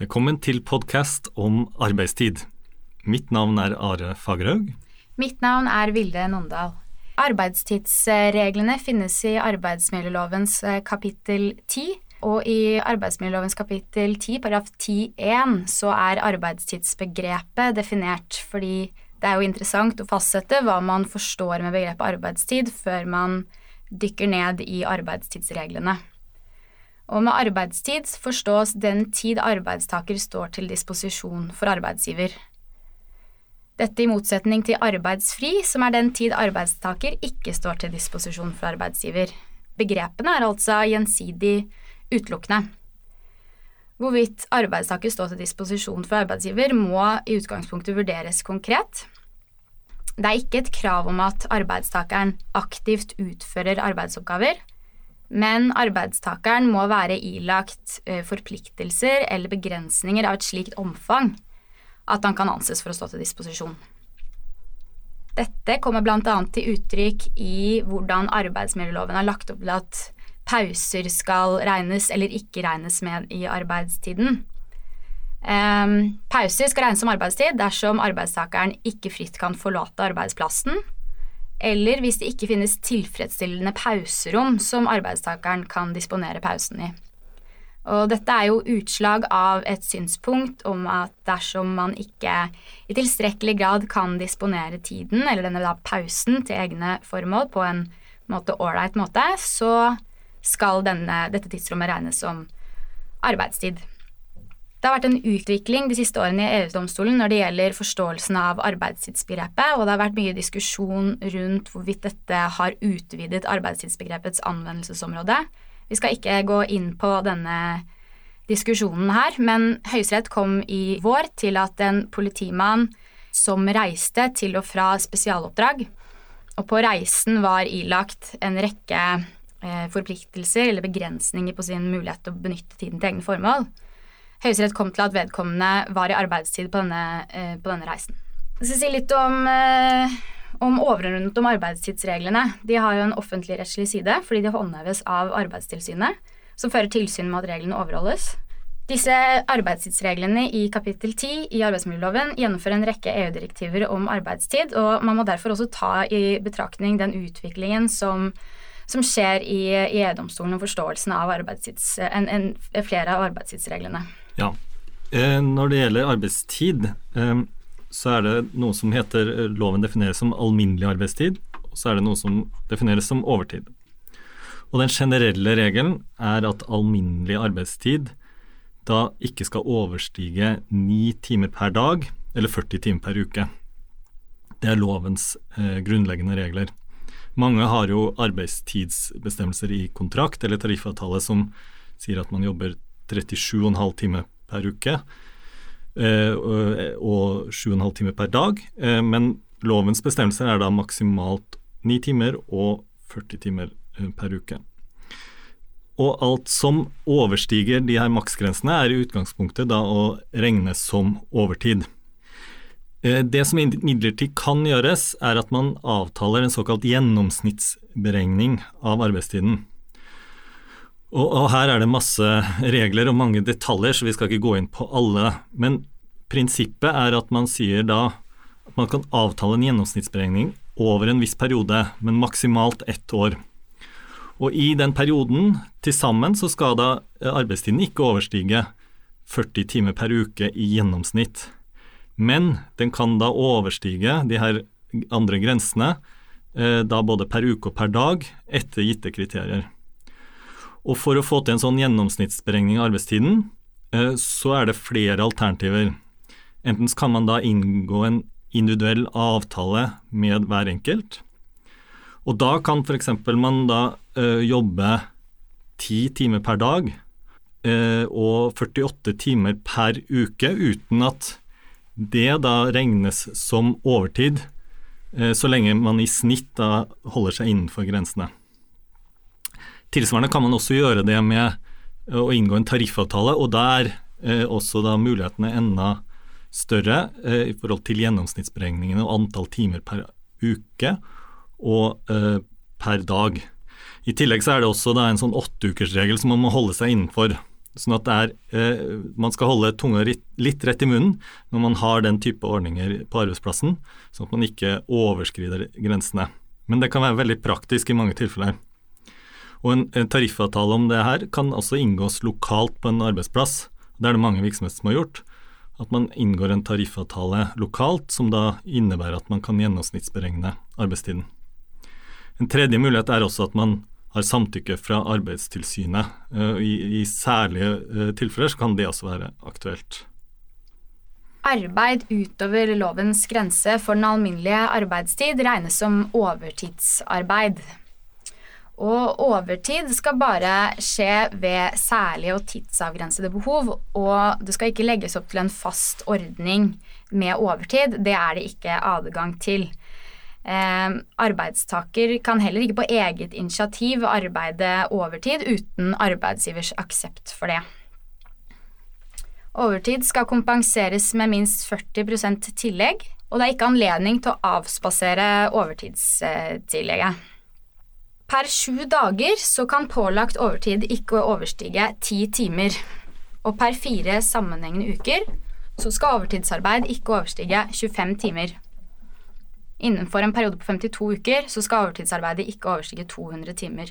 Velkommen til podkast om arbeidstid. Mitt navn er Are Fagerhaug. Mitt navn er Vilde Nondal. Arbeidstidsreglene finnes i arbeidsmiljølovens eh, kapittel 10. Og i arbeidsmiljølovens kapittel 10, paragraf 10-1, så er arbeidstidsbegrepet definert fordi det er jo interessant å fastsette hva man forstår med begrepet arbeidstid før man dykker ned i arbeidstidsreglene. Og med arbeidstid forstås den tid arbeidstaker står til disposisjon for arbeidsgiver. Dette i motsetning til arbeidsfri, som er den tid arbeidstaker ikke står til disposisjon for arbeidsgiver. Begrepene er altså gjensidig utelukkende. Hvorvidt arbeidstaker står til disposisjon for arbeidsgiver, må i utgangspunktet vurderes konkret. Det er ikke et krav om at arbeidstakeren aktivt utfører arbeidsoppgaver, men arbeidstakeren må være ilagt eh, forpliktelser eller begrensninger av et slikt omfang at han kan anses for å stå til disposisjon. Dette kommer bl.a. til uttrykk i hvordan arbeidsmiljøloven har lagt opp til at pauser skal regnes eller ikke regnes med i arbeidstiden. Um, pauser skal regnes som arbeidstid dersom arbeidstakeren ikke fritt kan forlate arbeidsplassen eller hvis det ikke finnes tilfredsstillende pauserom som arbeidstakeren kan disponere pausen i. Og dette er jo utslag av et synspunkt om at dersom man ikke i tilstrekkelig grad kan disponere tiden, eller denne da pausen, til egne formål på en måte ålreit måte, så skal denne, dette tidsrommet regnes som arbeidstid. Det har vært en utvikling de siste årene i EU-domstolen når det gjelder forståelsen av arbeidstidsbegrepet, og det har vært mye diskusjon rundt hvorvidt dette har utvidet arbeidstidsbegrepets anvendelsesområde. Vi skal ikke gå inn på denne diskusjonen her, men Høyesterett kom i vår til at en politimann som reiste til og fra spesialoppdrag, og på reisen var ilagt en rekke eh, forpliktelser eller begrensninger på sin mulighet til å benytte tiden til egne formål, Høyesterett kom til at vedkommende var i arbeidstid på denne, eh, på denne reisen. Jeg skal si litt om, eh, om overordnet om arbeidstidsreglene. De har jo en offentligrettslig side fordi de håndheves av Arbeidstilsynet, som fører tilsyn med at reglene overholdes. Disse arbeidstidsreglene i kapittel 10 i arbeidsmiljøloven gjennomfører en rekke EU-direktiver om arbeidstid, og man må derfor også ta i betraktning den utviklingen som, som skjer i, i EU-domstolen og forståelsen av en, en, flere av arbeidstidsreglene. Ja. Eh, når det gjelder arbeidstid, eh, så er det noe som heter eh, Loven defineres som alminnelig arbeidstid, og så er det noe som defineres som overtid. Og den generelle regelen er at alminnelig arbeidstid da ikke skal overstige ni timer per dag eller 40 timer per uke. Det er lovens eh, grunnleggende regler. Mange har jo arbeidstidsbestemmelser i kontrakt eller tariffavtale som sier at man jobber 37,5 timer per uke eh, og 7,5 timer per dag. Eh, men lovens bestemmelser er da maksimalt 9 timer og 40 timer eh, per uke. Og alt som overstiger de her maksgrensene, er i utgangspunktet da å regne som overtid. Det som imidlertid kan gjøres, er at man avtaler en såkalt gjennomsnittsberegning av arbeidstiden. Og, og, her er det masse regler og mange detaljer, så vi skal ikke gå inn på alle. Men prinsippet er at man sier da at man kan avtale en gjennomsnittsberegning over en viss periode, men maksimalt ett år. Og i den perioden til sammen så skal da arbeidstiden ikke overstige 40 timer per uke i gjennomsnitt. Men den kan da overstige de her andre grensene, eh, da både per uke og per dag, etter gitte kriterier. Og for å få til en sånn gjennomsnittsberegning av arbeidstiden, eh, så er det flere alternativer. Enten kan man da inngå en individuell avtale med hver enkelt. Og da kan f.eks. man da uh, jobbe 10 timer per dag uh, og 48 timer per uke uten at det da regnes som overtid, så lenge man i snitt da holder seg innenfor grensene. Tilsvarende kan man også gjøre det med eh, å inngå en tariffavtale, og der er eh, også da mulighetene enda større eh, i forhold til gjennomsnittsberegningene og antall timer per uke og eh, per dag. I tillegg så er det også da en sånn åtteukersregel som man må holde seg innenfor. Sånn at er, eh, man skal holde tunga litt rett i munnen når man har den type ordninger på arbeidsplassen, sånn at man ikke overskrider grensene. Men det kan være veldig praktisk i mange tilfeller. Og en, tariffavtale om det her kan også inngås lokalt på en arbeidsplass. Det er det mange virksomheter som har gjort. At man inngår en tariffavtale lokalt, som da innebærer at man kan gjennomsnittsberegne arbeidstiden. En tredje mulighet er også at man har samtykke fra Arbeidstilsynet. Eh, I, i særlige eh, tilfeller kan det også være aktuelt. Arbeid utover lovens grense for den alminnelige arbeidstid regnes som overtidsarbeid. Og overtid skal bare skje ved særlige og tidsavgrensede behov, og det skal ikke legges opp til en fast ordning med overtid. Det er det ikke adgang til. Eh, arbeidstaker kan heller ikke på eget initiativ arbeide overtid uten arbeidsgivers aksept for det. Overtid skal kompenseres med minst 40% tillegg, og det er ikke anledning til å avspasere overtidstillegget. Per sju dager så kan pålagt overtid ikke overstige ti timer. Og per fire sammenhengende uker så skal overtidsarbeid ikke overstige 25 timer. Innenfor en periode på 52 uker så skal overtidsarbeidet ikke overstige 200 timer.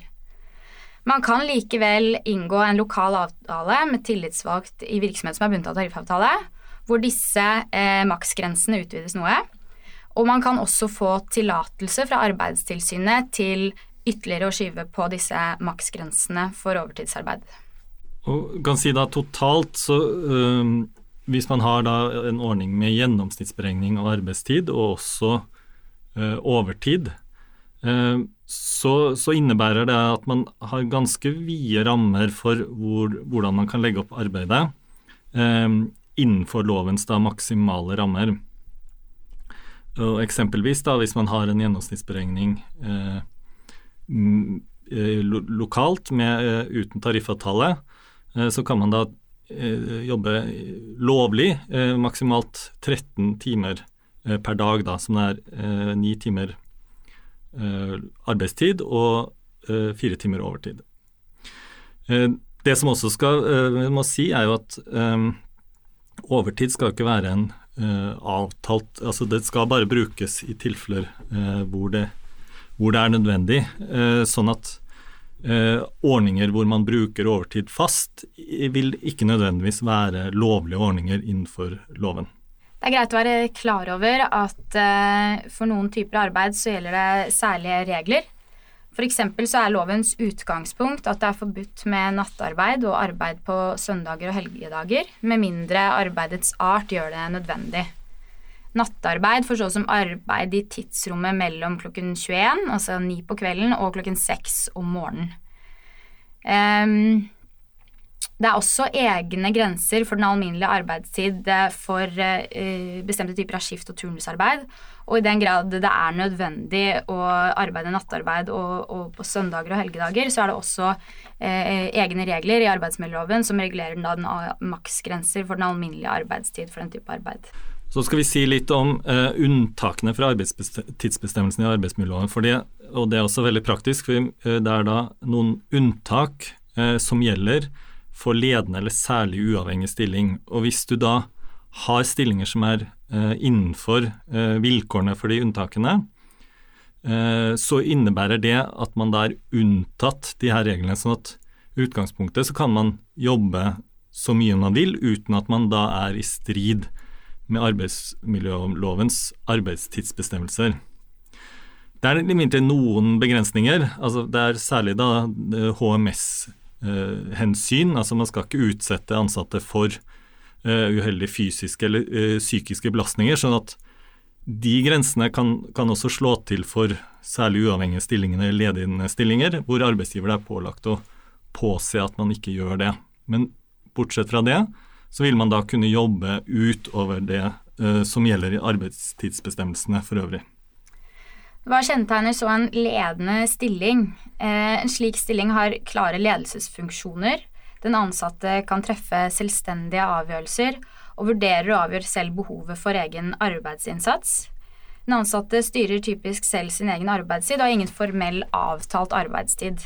Man kan likevel inngå en lokal avtale med tillitsvalgt i virksomhet som er bundet av tariffavtale, hvor disse eh, maksgrensene utvides noe. Og man kan også få tillatelse fra Arbeidstilsynet til ytterligere å skyve på disse maksgrensene for overtidsarbeid. Og kan si da totalt så øh, Hvis man har da en ordning med gjennomsnittsberegning av arbeidstid og også øh, overtid, øh, så, så, innebærer det at man har ganske vide rammer for hvor, hvordan man kan legge opp arbeidet innenfor lovens da maksimale rammer. Og eksempelvis da hvis man har en gjennomsnittsberegning eh, Eh, lokalt med, eh, uten tariffavtale, eh, så kan man da jobbe lovlig maksimalt 13 timer per dag, da, som er ni timer arbeidstid og fire timer overtid. Det som også skal må si, er jo at overtid skal ikke være en avtalt Altså det skal bare brukes i tilfeller hvor det hvor det er nødvendig. Eh, sånn at eh, ordninger hvor man bruker overtid fast, vil ikke nødvendigvis være lovlige ordninger innenfor loven. Det er greit å være klar over at eh, for noen typer arbeid så gjelder det særlige regler. F.eks. så er lovens utgangspunkt at det er forbudt med nattarbeid og arbeid på søndager og helgedager, med mindre arbeidets art gjør det nødvendig. Nattarbeid forstås som arbeid i tidsrommet mellom klokken 21, altså 9 på kvelden, og klokken 6 om morgenen. Um, det er også egne grenser for den alminnelige arbeidstid for uh, bestemte typer av skift- og turnusarbeid. Og i den grad det er nødvendig å arbeide nattarbeid og, og på søndager og helgedager, så er det også uh, egne regler i arbeidsmiljøloven som regulerer den maksgrenser for den alminnelige arbeidstid for den type arbeid. Så skal vi si litt om uh, unntakene fra tidsbestemmelsen i arbeidsmiljøloven. Og det er også veldig praktisk, for uh, det er da noen unntak uh, som gjelder for ledende eller særlig uavhengig stilling. Og hvis du da har stillinger som er innenfor vilkårene for de unntakene, så innebærer det at man da er unntatt de her reglene. sånn at utgangspunktet så kan man jobbe så mye man vil uten at man da er i strid med arbeidsmiljølovens arbeidstidsbestemmelser. Det er imidlertid noen begrensninger. altså Det er særlig da HMS-hensyn. Eh, altså Man skal ikke utsette ansatte for uh, uheldige fysiske eller psykiske belastninger. sånn at de grensene kan, kan, også slå til for særlig uavhengige stillinger eller ledige stillinger, hvor arbeidsgiver er pålagt å påse at man ikke gjør det. Men bortsett fra det, så vil man da kunne jobbe utover det uh, som gjelder i arbeidstidsbestemmelsene for øvrig. Hva kjennetegner så en ledende stilling? Eh, en slik stilling har klare ledelsesfunksjoner. Den ansatte kan treffe selvstendige avgjørelser og vurderer og avgjør selv behovet for egen arbeidsinnsats. Den ansatte styrer typisk selv sin egen arbeidstid og har ingen formell avtalt arbeidstid.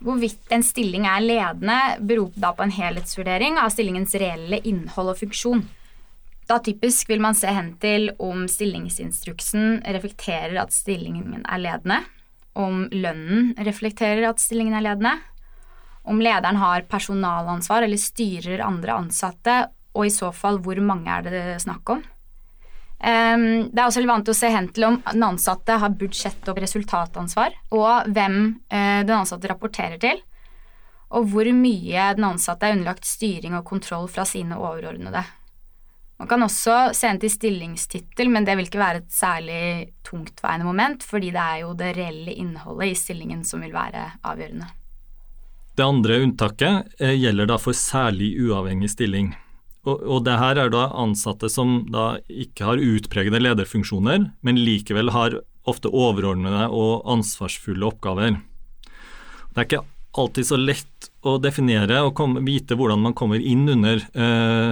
Hvorvidt en stilling er ledende, beror da på en helhetsvurdering av stillingens reelle innhold og funksjon. Da typisk vil man se hen til om stillingsinstruksen reflekterer at stillingen er ledende, om lønnen reflekterer at stillingen er ledende, om lederen har personalansvar eller styrer andre ansatte, og i så fall hvor mange er det snakk om. Det er også relevant å se hen til om den ansatte har budsjett- og resultatansvar, og hvem uh, den ansatte rapporterer til, og hvor mye den ansatte er underlagt styring og kontroll fra sine overordnede. Man kan også se hen til stillingstittel, men det vil ikke være et særlig tungtveiende moment, fordi det er jo det reelle innholdet i stillingen som vil være avgjørende. Det andre unntaket eh, gjelder da for særlig uavhengig stilling. Og, det her er da ansatte som da ikke har utpregede lederfunksjoner, men likevel har ofte overordnede og ansvarsfulle oppgaver. Det er ikke alltid så lett å definere og komme, vite hvordan man kommer inn under eh,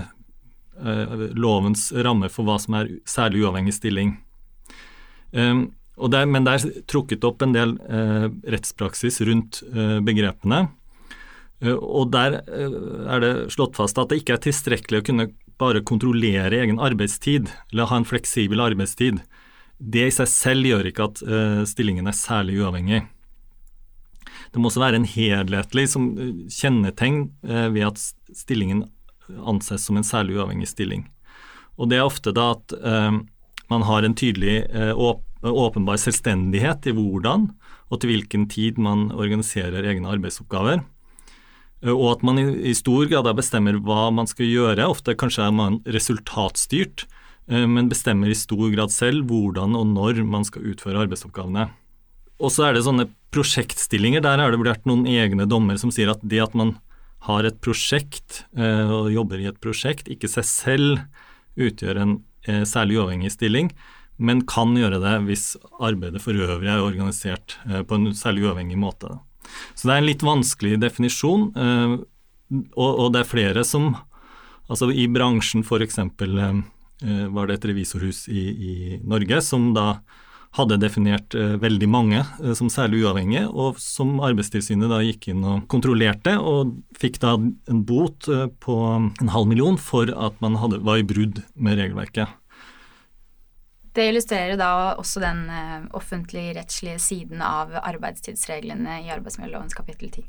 eh, lovens ramme for hva som er særlig uavhengig stilling. Um, det men det er trukket opp en del eh, rettspraksis rundt eh, begrepene. Eh, og Der eh, er det slått fast at det ikke er tilstrekkelig å kunne bare kontrollere egen arbeidstid, eller ha en fleksibel arbeidstid. Det i seg selv gjør ikke at eh, stillingen er særlig uavhengig. Det må også være en helhetlig som kjennetegn ved at stillingen anses som en særlig uavhengig stilling. Og Det er ofte da at man har en tydelig åpenbar selvstendighet i hvordan og til hvilken tid man organiserer egne arbeidsoppgaver. Eh, og at man i, stor grad bestemmer hva man skal gjøre. Ofte kanskje er man resultatstyrt, eh, men bestemmer i stor grad selv hvordan og når man skal utføre arbeidsoppgavene. Og så er det sånne prosjektstillinger. Der er det vært noen egne dommer som sier at det at man har et prosjekt eh, og jobber i et prosjekt, ikke seg selv utgjør en særlig uavhengig stilling, men kan gjøre det hvis arbeidet for øvrig er organisert på en særlig uavhengig måte. Så det er en litt vanskelig definisjon, eh, og det er flere som Altså i bransjen f.eks. Eh, var det et revisorhus i, i Norge som da hadde definert eh, veldig mange som særlig uavhengige, og som Arbeidstilsynet da gikk inn og kontrollerte, og fikk da en bot på en halv million for at man hadde, var i brudd med regelverket. Det illustrerer da også den uh, offentlig-rettslige siden av arbeidstidsreglene i arbeidsmiljølovens kapittel 10.